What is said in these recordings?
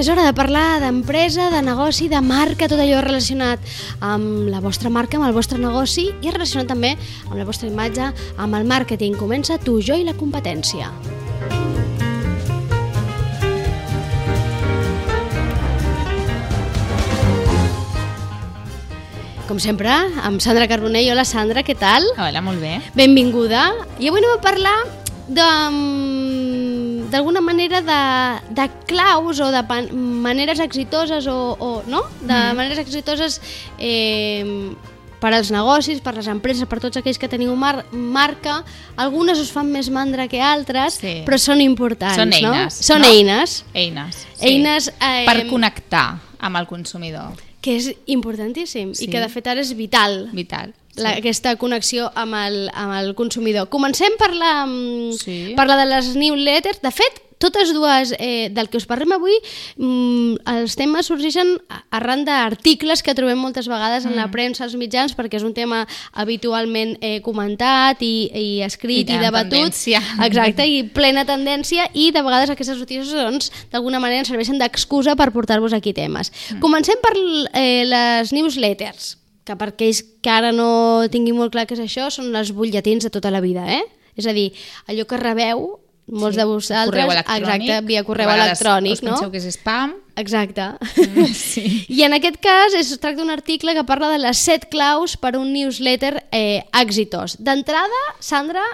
és hora de parlar d'empresa, de negoci, de marca, tot allò relacionat amb la vostra marca, amb el vostre negoci i relacionat també amb la vostra imatge, amb el màrqueting. Comença tu, jo i la competència. Com sempre, amb Sandra Carbonell. Hola, Sandra, què tal? Hola, molt bé. Benvinguda. I avui anem a parlar de- d'alguna manera de, de claus o de pan- maneres exitoses o, o no? de Mm. maneres exitoses eh, per als negocis, per les empreses, per tots aquells que teniu mar marca. Algunes us fan més mandra que altres, Sí. però són importants, Són no? eines, Són no? eines, Eines. Eines, eh, Per connectar amb el consumidor. que és importantíssim Sí. i que de fet ara és vital. Vital. la, aquesta connexió amb el, amb el consumidor. Comencem per la, mm, Sí. per la de les newsletters. De fet, totes dues eh, del que us parlem avui, mm, els temes sorgeixen arran d'articles que trobem moltes vegades en la Mm. premsa, als mitjans, perquè és un tema habitualment eh, comentat i, i escrit I i, de debatut. tendència. Exacte, i plena tendència, i de vegades aquestes notícies doncs, d'alguna manera ens serveixen d'excusa per portar-vos aquí temes. Mm. Comencem per eh, les newsletters que per aquells que ara no tinguin molt clar què és això, són els butlletins de tota la vida, eh? És a dir, allò que rebeu, molts Sí, de vosaltres, exacte, via correu electrònic, us no? penseu que és spam. Exacte. Sí. I en aquest cas es tracta d'un article que parla de les set claus per a un newsletter eh, exitós. D'entrada, Sandra,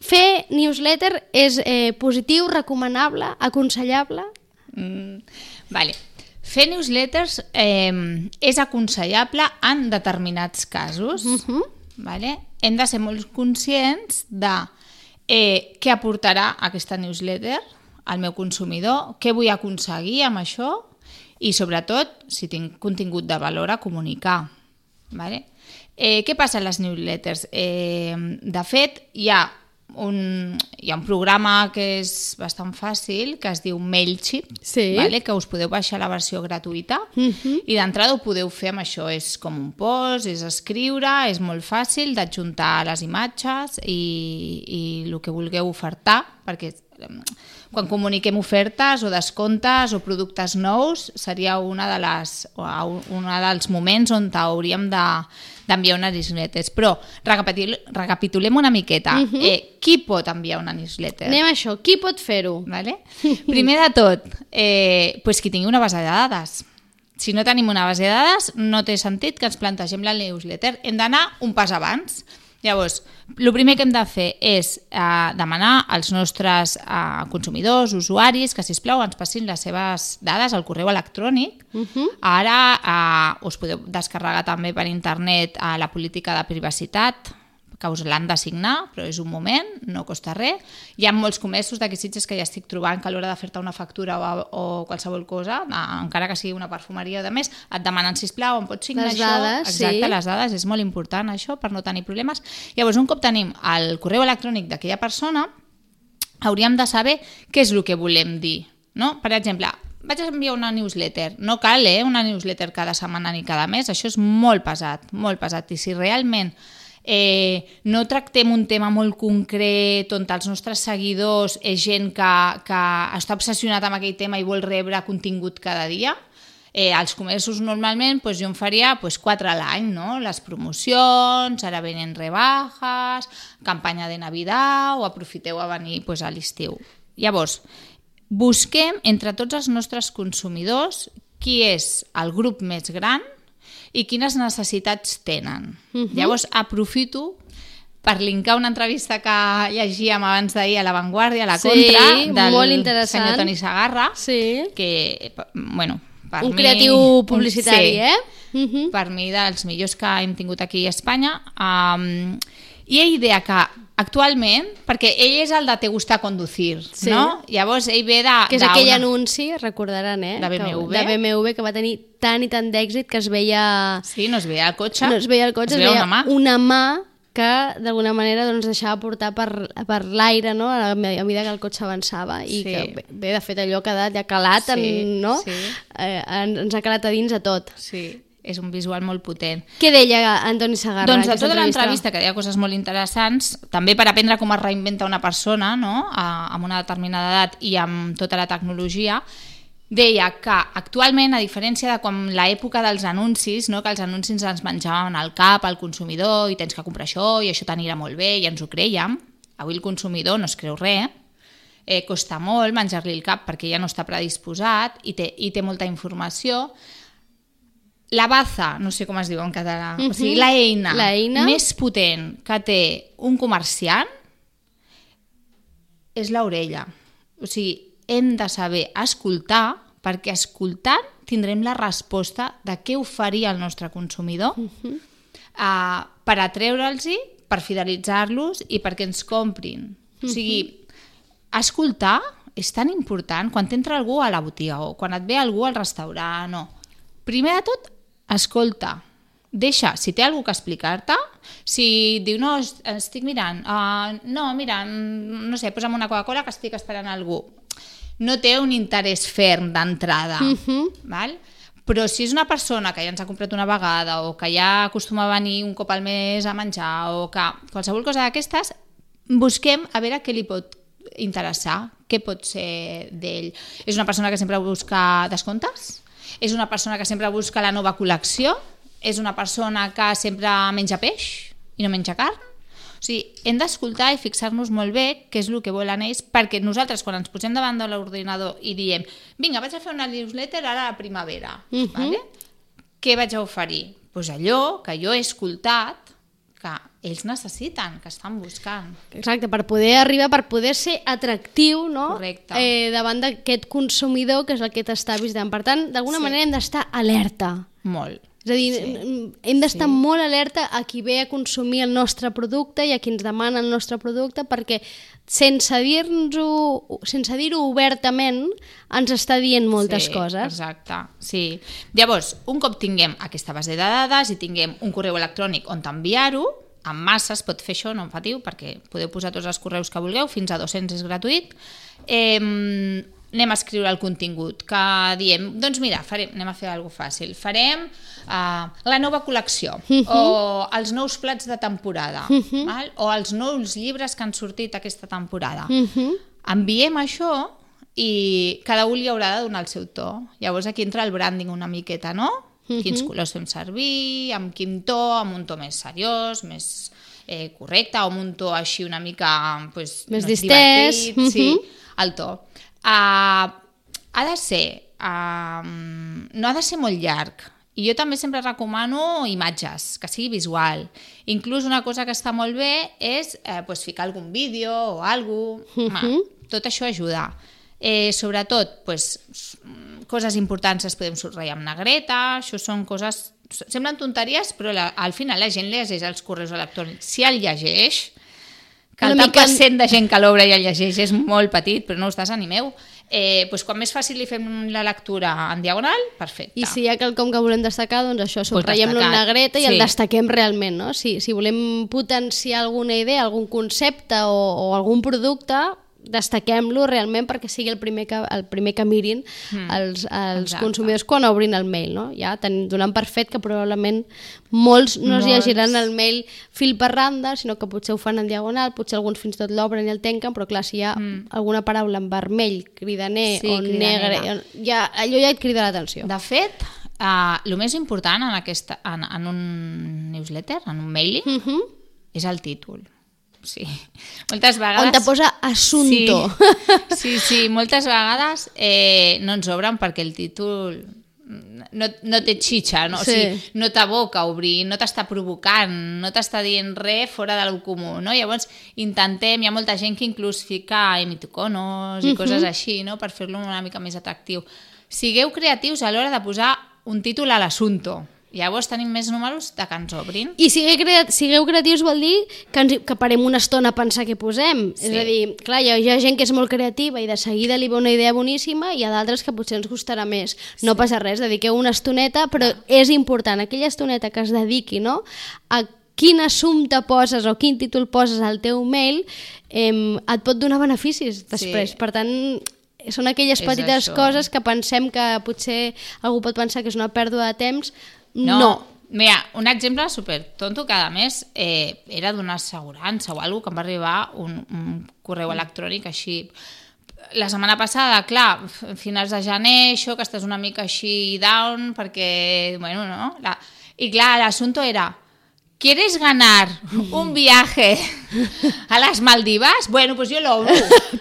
fer newsletter és eh, positiu, recomanable, aconsellable? Mm, vale. Fer newsletters eh, és aconsellable en determinats casos. Uh -huh. vale? Hem de ser molt conscients de eh, què aportarà aquesta newsletter al meu consumidor, què vull aconseguir amb això i sobretot si tinc contingut de valor a comunicar. Vale? Eh, què passa a les newsletters? Eh, de fet, hi ha, un, hi ha un programa que és bastant fàcil, que es diu MailChimp, Sí. vale? que us podeu baixar la versió gratuïta Mhm. i d'entrada ho podeu fer amb això. És com un post, és escriure, és molt fàcil d'adjuntar les imatges i, i el que vulgueu ofertar, perquè quan comuniquem ofertes o descomptes o productes nous seria una de les, o un dels moments on hauríem de d'enviar una newsletter. Però recapitul recapitulem una miqueta. Uh -huh. eh, qui pot enviar una newsletter? Anem a això. Qui pot fer-ho? Vale? Primer de tot, eh, pues qui tingui una base de dades. Si no tenim una base de dades, no té sentit que ens plantegem la newsletter. Hem d'anar un pas abans. Llavors, el primer que hem de fer és eh, demanar als nostres eh, consumidors, usuaris, que, si plau ens passin les seves dades al correu electrònic. Uh -huh. Ara eh, us podeu descarregar també per internet eh, la política de privacitat, que us l'han d'assignar, però és un moment, no costa res. Hi ha molts comerços d'aquí Sitges que ja estic trobant que a l'hora de fer-te una factura o, o qualsevol cosa, eh, encara que sigui una perfumeria o de més, et demanen, sisplau, em pots signar Les això? dades, Exacte, sí. les dades, és molt important això per no tenir problemes. Llavors, un cop tenim el correu electrònic d'aquella persona, hauríem de saber què és el que volem dir. No? Per exemple, vaig enviar una newsletter. No cal, eh, una newsletter cada setmana ni cada mes. Això és molt pesat, molt pesat. I si realment eh, no tractem un tema molt concret on els nostres seguidors és gent que, que està obsessionat amb aquell tema i vol rebre contingut cada dia, eh, als comerços normalment pues, jo en faria pues, quatre a l'any, no? les promocions, ara venen rebajas, campanya de Navidad o aprofiteu a venir pues, a l'estiu. Llavors, busquem entre tots els nostres consumidors qui és el grup més gran i quines necessitats tenen. Uh -huh. Llavors, aprofito per linkar una entrevista que llegíem abans d'ahir a La Vanguardia, a la Sí, Contra, del molt interessant. senyor Toni Sagarra, Sí. que, bueno, per Un mi... creatiu publicitari, sí, eh? Uh -huh. per mi dels millors que hem tingut aquí a Espanya. Um, I ell deia que actualment, perquè ell és el de Te gusta conducir, Sí. no? Llavors ell ve de... Que és d'una- aquell anunci, recordaran, eh? De BMW. Que, de BMW, que va tenir tant i tant d'èxit que es veia... Sí, no es veia el cotxe. No es veia el cotxe, es veia una mà. una mà que d'alguna manera doncs, deixava portar per, per l'aire no? a, me- a mesura que el cotxe avançava i Sí. que bé, de fet allò ha quedat ja calat Sí, en, no? sí. eh, en, ens ha calat a dins a tot Sí, és un visual molt potent. què deia Antoni Sagarra Doncs aquesta tota l'entrevista, que deia coses molt interessants, també per aprendre com es reinventa una persona no? a, amb una determinada edat i amb tota la tecnologia, deia que actualment, a diferència de quan l'època dels anuncis, no, que els anuncis ens menjaven al cap al consumidor i tens que comprar això i això t'anirà molt bé i ens ho creiem, avui el consumidor no es creu res, eh, costa molt menjar-li el cap perquè ja no està predisposat i té, i té molta informació. La baza, no sé com es diu en català, uh -huh. o sigui, Mhm. l'eina L'eina. més potent que té un comerciant és l'orella. O sigui, hem de saber escoltar, perquè escoltant tindrem la resposta de què oferia el nostre consumidor uh -huh. uh, per atreure'ls, per fidelitzar-los i perquè ens comprin. O sigui, escoltar és tan important quan t'entra algú a la botiga o quan et ve algú al restaurant o... Primer de tot, escolta. Deixa, si té algú que explicar-te, si diu, no, es- estic mirant, uh, no, mira, mm, no sé, posa'm una Coca-Cola que estic esperant algú. No té un interès ferm d'entrada, Mhm. val? Però si és una persona que ja ens ha comprat una vegada o que ja acostuma a venir un cop al mes a menjar o que qualsevol cosa d'aquestes, busquem a veure què li pot interessar, què pot ser d'ell. És una persona que sempre busca descomptes? És una persona que sempre busca la nova col·lecció? És una persona que sempre menja peix i no menja carn? O sigui, hem d'escoltar i fixar-nos molt bé què és el que volen ells, perquè nosaltres, quan ens posem davant de l'ordinador i diem vinga, vaig a fer una newsletter ara a la primavera, Mhm. vale? què vaig a oferir? Doncs pues allò que jo he escoltat que ells necessiten, que estan buscant. Exacte, per poder arribar, per poder ser atractiu no? Correcte. eh, davant d'aquest consumidor que és el que t'està visitant. Per tant, d'alguna Sí. manera hem d'estar alerta. Molt. És a dir, Sí. hem d'estar Sí. molt alerta a qui ve a consumir el nostre producte i a qui ens demana el nostre producte perquè sense dir-nos-ho sense dir-ho obertament ens està dient moltes sí, coses. Exacte, sí. Llavors, un cop tinguem aquesta base de dades i tinguem un correu electrònic on enviar-ho, en massa es pot fer això, no en patiu, perquè podeu posar tots els correus que vulgueu, fins a 200 és gratuït. Eh, anem a escriure el contingut, que diem, doncs mira, farem, anem a fer alguna fàcil, farem uh, la nova col·lecció, o els nous plats de temporada, val? o els nous llibres que han sortit aquesta temporada. Mhm. Enviem això i cada un li haurà de donar el seu to. Llavors aquí entra el branding una miqueta, no? Quins colors fem servir, amb quin to, amb un to més seriós, més eh, correcte, o amb un to així una mica pues, Més no, distès. divertit, sí, Mhm. el to. Uh, ha de ser, uh, no ha de ser molt llarg, i jo també sempre recomano imatges, que sigui visual. Inclús una cosa que està molt bé és eh, pues, ficar algun vídeo o alguna cosa. Mhm. Tot això ajuda. Eh, sobretot, pues, coses importants les podem subratllar amb negreta, això són coses... Semblen tonteries, però la, al final la gent llegeix els correus electrònics. Si el llegeix, que el tant mica- percent de gent que l'obre i el llegeix és molt petit, però no us desanimeu, eh, doncs quan més fàcil li fem la lectura en diagonal, perfecte. I si hi ha quelcom que volem destacar, doncs això, subratllem-lo en negreta i sí. el destaquem realment, no? Si, si volem potenciar alguna idea, algun concepte o, o algun producte, destaquem-lo realment perquè sigui el primer que, el primer que mirin Mm, els, els exacte. consumidors quan obrin el mail, no? Ja ten, donant per fet que probablement molts no es Molts. llegiran el mail fil per randa, sinó que potser ho fan en diagonal, potser alguns fins i tot l'obren i el tanquen, però clar, si hi ha alguna paraula en vermell, cridaner Mm. Sí, o cridanera. negre, ja, allò ja et crida l'atenció. De fet, uh, el més important en, aquesta, en, en un newsletter, en un mailing, Uh -huh. és el títol. Sí. Moltes vegades... On te posa assunto. Sí, sí, sí. moltes vegades eh, no ens obren perquè el títol no, no té xitxa, no? Sí. o sigui, no t'aboca a obrir, no t'està provocant, no t'està dient res fora del comú, no? Llavors intentem, hi ha molta gent que inclús fica emitoconos i coses així, no? Per fer-lo una mica més atractiu. Sigueu creatius a l'hora de posar un títol a l'assunto. Llavors tenim més números de que ens obrin. I sigueu, crea sigueu creatius vol dir que, ens, que parem una estona a pensar què posem. Sí. És a dir, clar, hi ha, hi ha gent que és molt creativa i de seguida li ve una idea boníssima i hi ha d'altres que potser ens costarà més. No passa res, dediqueu una estoneta, però és important, aquella estoneta que es dediqui no, a quin assumpte poses o quin títol poses al teu mail eh, et pot donar beneficis després. Sí. Per tant, són aquelles És petites això. coses que pensem que potser algú pot pensar que és una pèrdua de temps. No. no. Mira, un exemple super tonto que a més eh, era d'una assegurança o alguna que em va arribar un, un correu electrònic així la setmana passada, clar, finals de gener, això, que estàs una mica així down, perquè, bueno, no? La... I clar, l'assumpte era, ¿quieres ganar un viaje a las Maldivas? Bueno, pues yo lo obro.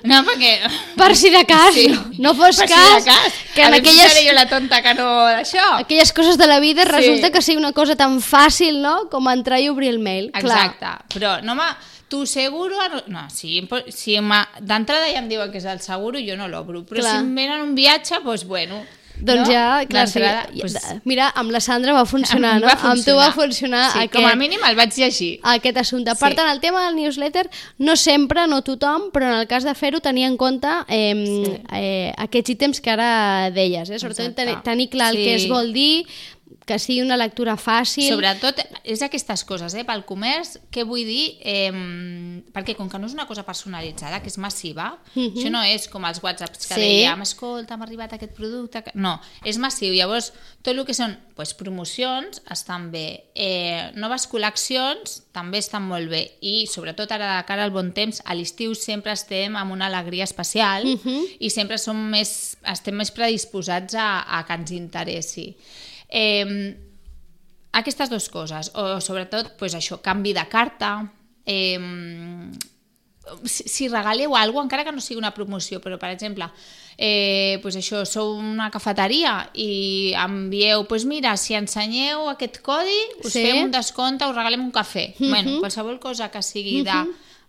No, perquè... Per si de cas, Sí. no fos Per si cas, de cas. que en si aquelles, jo la tonta que no d'això. aquelles coses de la vida Sí. resulta que sigui una cosa tan fàcil, no?, com entrar i obrir el mail. Exacte, però no me... Tu seguro... No, si, si d'entrada ja em diuen que és el seguro, jo no l'obro. Però Clar. si em venen un viatge, doncs bueno... Doncs no? ja, clar, sí. Doncs, Mira, amb la Sandra va funcionar, no? va Amb tu va funcionar sí, aquest, Com a mínim el vaig llegir. aquest assumpte. Per Sí. tant, el tema del newsletter, no sempre, no tothom, però en el cas de fer-ho, tenir en compte eh, Sí. eh, aquests ítems que ara deies. Eh? Sobretot Exacte. tenir clar el Sí. que es vol dir, que sigui una lectura fàcil. Sobretot, és aquestes coses, eh? pel comerç, què vull dir? Eh, perquè com que no és una cosa personalitzada, que és massiva, Mhm. això no és com els whatsapps que Sí. dèiem, escolta, m'ha arribat aquest producte... que-". No, és massiu. Llavors, tot el que són pues, promocions estan bé. Eh, noves col·leccions també estan molt bé. I sobretot ara de cara al bon temps, a l'estiu sempre estem amb una alegria especial Mhm. i sempre som més, estem més predisposats a, a que ens interessi. Eh, aquestes dues coses, o sobretot pues això, canvi de carta, eh, si, si regaleu alguna cosa, encara que no sigui una promoció, però per exemple, eh, pues això, sou una cafeteria i envieu, pues mira, si ensenyeu aquest codi, us Sí. fem un descompte, us regalem un cafè. Mm -hmm. bueno, qualsevol cosa que sigui de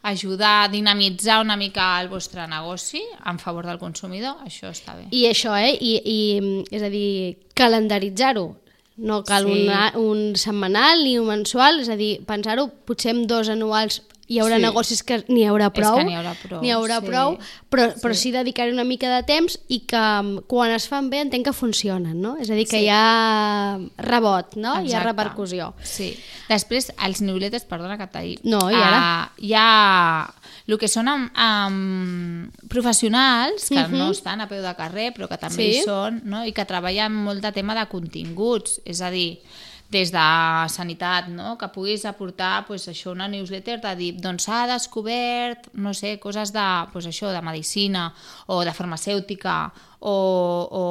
ajudar a dinamitzar una mica el vostre negoci en favor del consumidor, això està bé. I això, eh? I, i, és a dir, calendaritzar-ho. No cal Sí. un, un setmanal ni un mensual, és a dir, pensar-ho, potser amb dos anuals hi haurà Sí. negocis que n'hi haurà que prou, n'hi haurà prou, n'hi haurà sí. prou però, però sí dedicar-hi una mica de temps i que mm, quan es fan bé entenc que funcionen, no? És a dir, que Sí. hi ha rebot, no? Hi ha Exacte. repercussió. Sí. Després, els newsletters, perdona que t'ha dit. No, i ara? Uh, hi ha el que són amb, amb professionals, que Mhm. no estan a peu de carrer, però que també Sí. hi són, no? i que treballen molt de tema de continguts. És a dir, des de sanitat, no? que puguis aportar pues, això una newsletter de dir doncs s'ha descobert, no sé, coses de, pues, això, de medicina o de farmacèutica o, o,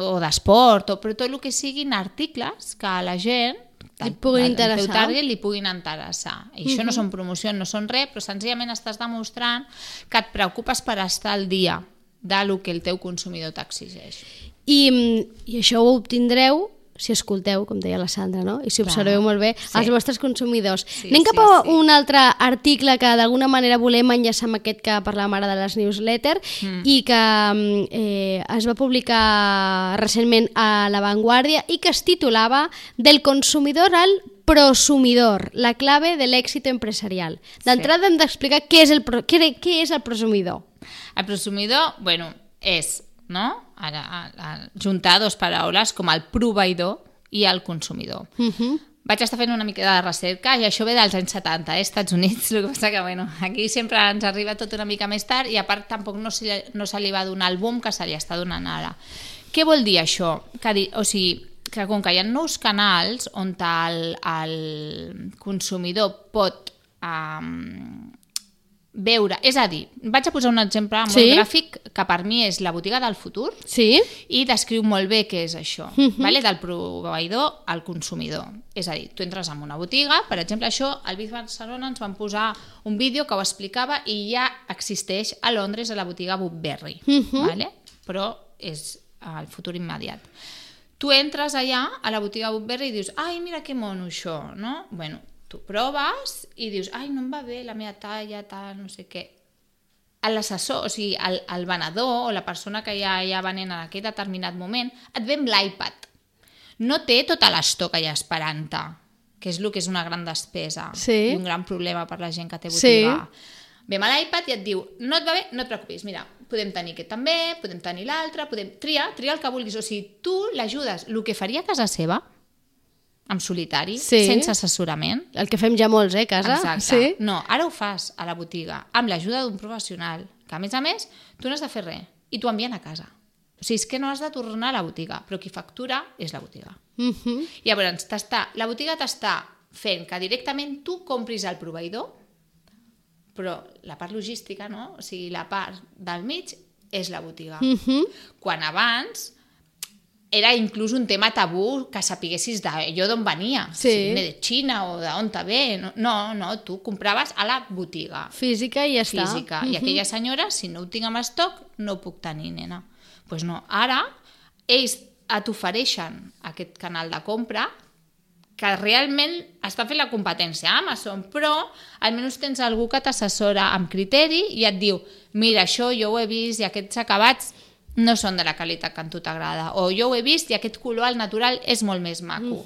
o d'esport, o, però tot el que siguin articles que a la gent Li puguin teu interessar. target li puguin interessar. I això no són promocions, no són res, però senzillament estàs demostrant que et preocupes per estar al dia de lo que el teu consumidor t'exigeix. I, mm, I això ho obtindreu si escolteu, com deia la Sandra, no? i si observeu molt bé Sí. els vostres consumidors. Sí, Anem cap sí, a sí. un altre article que d'alguna manera volem enllaçar amb aquest que parlàvem ara de les newsletters mm. i que eh, es va publicar recentment a La Vanguardia i que es titulava Del consumidor al prosumidor, la clave de l'èxit empresarial. D'entrada hem d'explicar què, és el què, què és el prosumidor. El prosumidor, bueno, és, no? Ara, a, a, juntar dues paraules com el proveïdor i el consumidor. Uh -huh. Vaig estar fent una mica de recerca i això ve dels anys 70, eh, Estats Units, el que passa que bueno, aquí sempre ens arriba tot una mica més tard i a part tampoc no se, no se li va donar el boom que se li està donant ara. Què vol dir això? Que, o sigui, que com que hi ha nous canals on el, el consumidor pot um, veure, és a dir, vaig a posar un exemple molt Sí. gràfic que per mi és la botiga del futur, Sí? i descriu molt bé què és això, uh -huh. vale? del proveïdor al consumidor. És a dir, tu entres en una botiga, per exemple, això, al Biz Barcelona ens van posar un vídeo que ho explicava i ja existeix a Londres a la botiga Woodberry, uh -huh. vale? però és el futur immediat. Tu entres allà a la botiga Woodberry i dius, ai, mira que mono això, no? Bueno, tu proves i dius, ai, no em va bé la meva talla, tal, no sé què l'assessor, o sigui, el, el venedor o la persona que ja hi ha venent en aquell determinat moment, et ve amb l'iPad. No té tota l'estoc allà esperant-te, que és el que és una gran despesa Sí. i un gran problema per la gent que té Sí. botiga. Ve amb l'iPad i et diu, no et va bé, no et preocupis, mira, podem tenir aquest també, podem tenir l'altre, podem triar, triar el que vulguis. O sigui, tu l'ajudes. El que faria a casa seva, en solitari, Sí. sense assessorament, El que fem ja molts, eh, a casa? Exacte. Sí? No, ara ho fas a la botiga amb l'ajuda d'un professional, que a més a més tu no has de fer res i t'ho envien a casa. O sigui, és que no has de tornar a la botiga, però qui factura és la botiga. Uh -huh. Llavors, la botiga t'està fent que directament tu compris al proveïdor, però la part logística, no? o sigui, la part del mig, és la botiga. Mm -hmm. Quan abans era inclús un tema tabú que sapiguessis d'allò d'on venia, Sí. si vine de Xina o d'on te ve. No, no, tu compraves a la botiga Física i ja està. física. I aquella senyora, si no ho tinc en estoc, no ho puc tenir, nena. Doncs pues no, ara ells et ofereixen aquest canal de compra que realment està fent la competència a Amazon, però almenys tens algú que t'assessora amb criteri i et diu mira, això jo ho he vist i aquests acabats no són de la qualitat que a tu t'agrada, o jo ho he vist i aquest color al natural és molt més maco.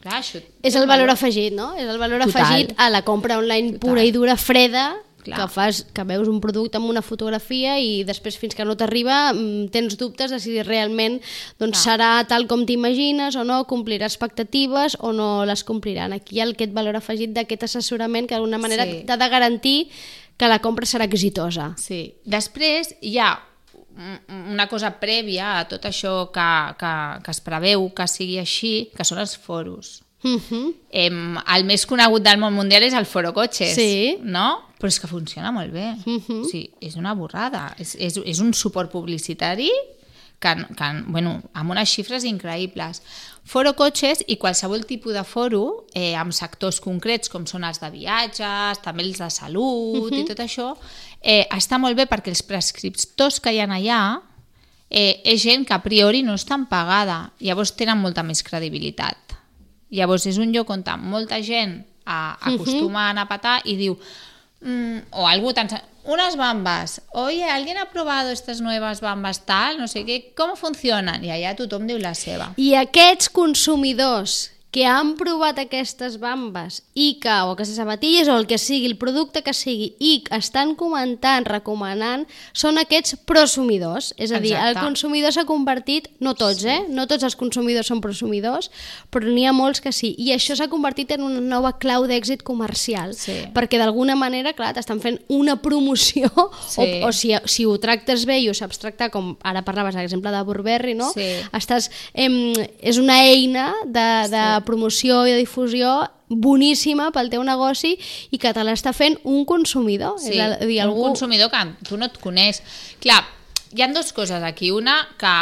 Clar, això És el valor afegit, no? És el valor Total. afegit a la compra online pura i dura, freda, Clar. que fas que veus un producte amb una fotografia i després fins que no t'arriba mm, tens dubtes de si realment doncs, serà tal com t'imagines o no, complirà expectatives o no les compliran. Aquí hi ha aquest valor afegit d'aquest assessorament que d'alguna manera Sí. t'ha de garantir que la compra serà exitosa. Sí. Després hi ha una cosa prèvia a tot això que, que, que es preveu que sigui així, que són els foros. Uh -huh. Em, el més conegut del món mundial és el Foro Cotxes, Sí. no? Però és que funciona molt bé. Mhm. sí, és una borrada. És, és, és un suport publicitari que, que, bueno, amb unes xifres increïbles. Foro Cotxes i qualsevol tipus de foro eh, amb sectors concrets com són els de viatges, també els de salut i tot això, eh, està molt bé perquè els prescriptors que hi ha allà eh, és gent que a priori no estan pagada, llavors tenen molta més credibilitat. Llavors és un lloc on molta gent a, acostuma a anar a patar i diu mm, o algú tan... Unas bambas. Oye, ¿alguien ha probado estas nuevas bambas tal? No sé què. Com funcionen? I allà tothom diu la seva. I aquests consumidors que han provat aquestes bambes i que, o aquestes sabatilles o el que sigui, el producte que sigui, i que estan comentant, recomanant, són aquests prosumidors. És a dir, el Exacte. consumidor s'ha convertit, no tots, eh? No tots els consumidors són prosumidors, però n'hi ha molts que sí. I això s'ha convertit en una nova clau d'èxit comercial. Sí. Perquè d'alguna manera, clar, t'estan fent una promoció, Sí. o, o si, si ho tractes bé i ho saps tractar, com ara parlaves, l'exemple de Burberry, no? Sí. estàs, em, és una eina de, de promoció i de difusió boníssima pel teu negoci i que te l'està fent un consumidor. Sí, és a dir, un algú... consumidor que tu no et coneix. Clar, hi han dues coses aquí. Una, que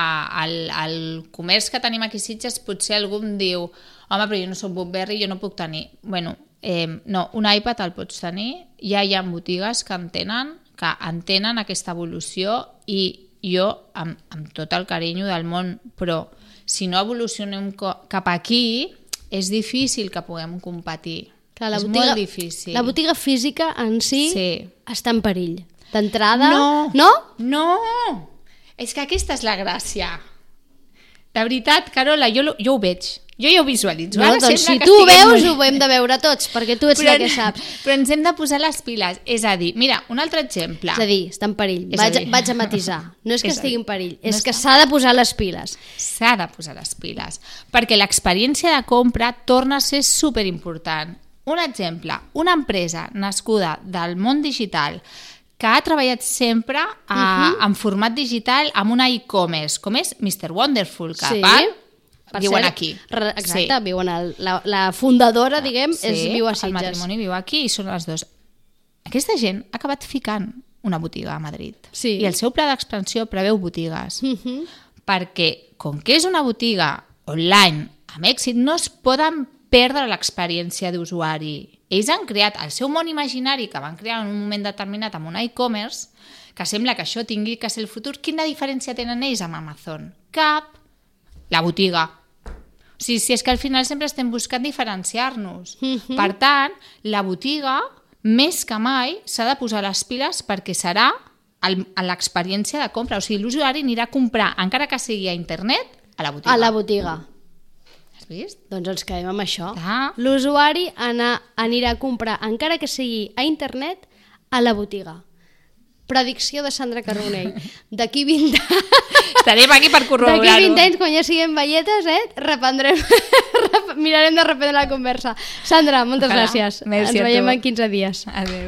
el, el comerç que tenim aquí a Sitges potser algú em diu home, però jo no soc Burberry, jo no puc tenir... Bueno, eh, no, un iPad el pots tenir, ja hi ha botigues que entenen, que entenen aquesta evolució i jo, amb, amb tot el carinyo del món, però si no evolucionem cap aquí, és difícil que puguem competir. que la és botiga, molt difícil. La botiga física en si Sí. està en perill. D'entrada... No. No? No! És que aquesta és la gràcia. De veritat, Carola, jo, jo ho veig. Jo ja ho visualitzo. No, Ara doncs si tu ho veus, molt- ho hem de veure tots, perquè tu ets la que saps. però ens hem de posar les piles. És a dir, mira, un altre exemple. És a dir, està en perill. És a Vaig, dir- vaig a matisar. No és que És estigui en perill, no és que s'ha de posar les piles. S'ha de posar les piles. Perquè l'experiència de compra torna a ser superimportant. Un exemple, una empresa nascuda del món digital que ha treballat sempre a, en format digital amb una e-commerce, com és Mr. Wonderful, que Sí. a part Per viuen cert, aquí. Exacte, sí. viuen al, la, la fundadora, diguem, Sí, és, viu a el Sitges. matrimoni viu aquí i són les dues. Aquesta gent ha acabat ficant una botiga a Madrid. Sí. I el seu pla d'expansió preveu botigues. Mhm. Perquè, com que és una botiga online amb èxit, no es poden perdre l'experiència d'usuari. Ells han creat el seu món imaginari que van crear en un moment determinat amb un e-commerce, que sembla que això tingui que ser el futur. Quina diferència tenen ells amb Amazon? Cap. La botiga. O sigui, si és que al final sempre estem buscant diferenciar-nos. Mhm. Per tant, la botiga, més que mai, s'ha de posar les piles perquè serà a l'experiència de compra. O sigui, l'usuari anirà a comprar, encara que sigui a internet, a la botiga. A la botiga. Has vist? Doncs ens quedem amb això. L'usuari anirà a comprar, encara que sigui a internet, a la botiga. Predicció de Sandra Carbonell. D'aquí 20 anys, Estarem aquí per d'aquí corroborar-ho. 20 anys, quan ja siguem velletes, eh, reprendrem, rep- mirarem de reprendre la conversa. Sandra, moltes Ojalà. gràcies. Merci Ens veiem en 15 dies. Adéu.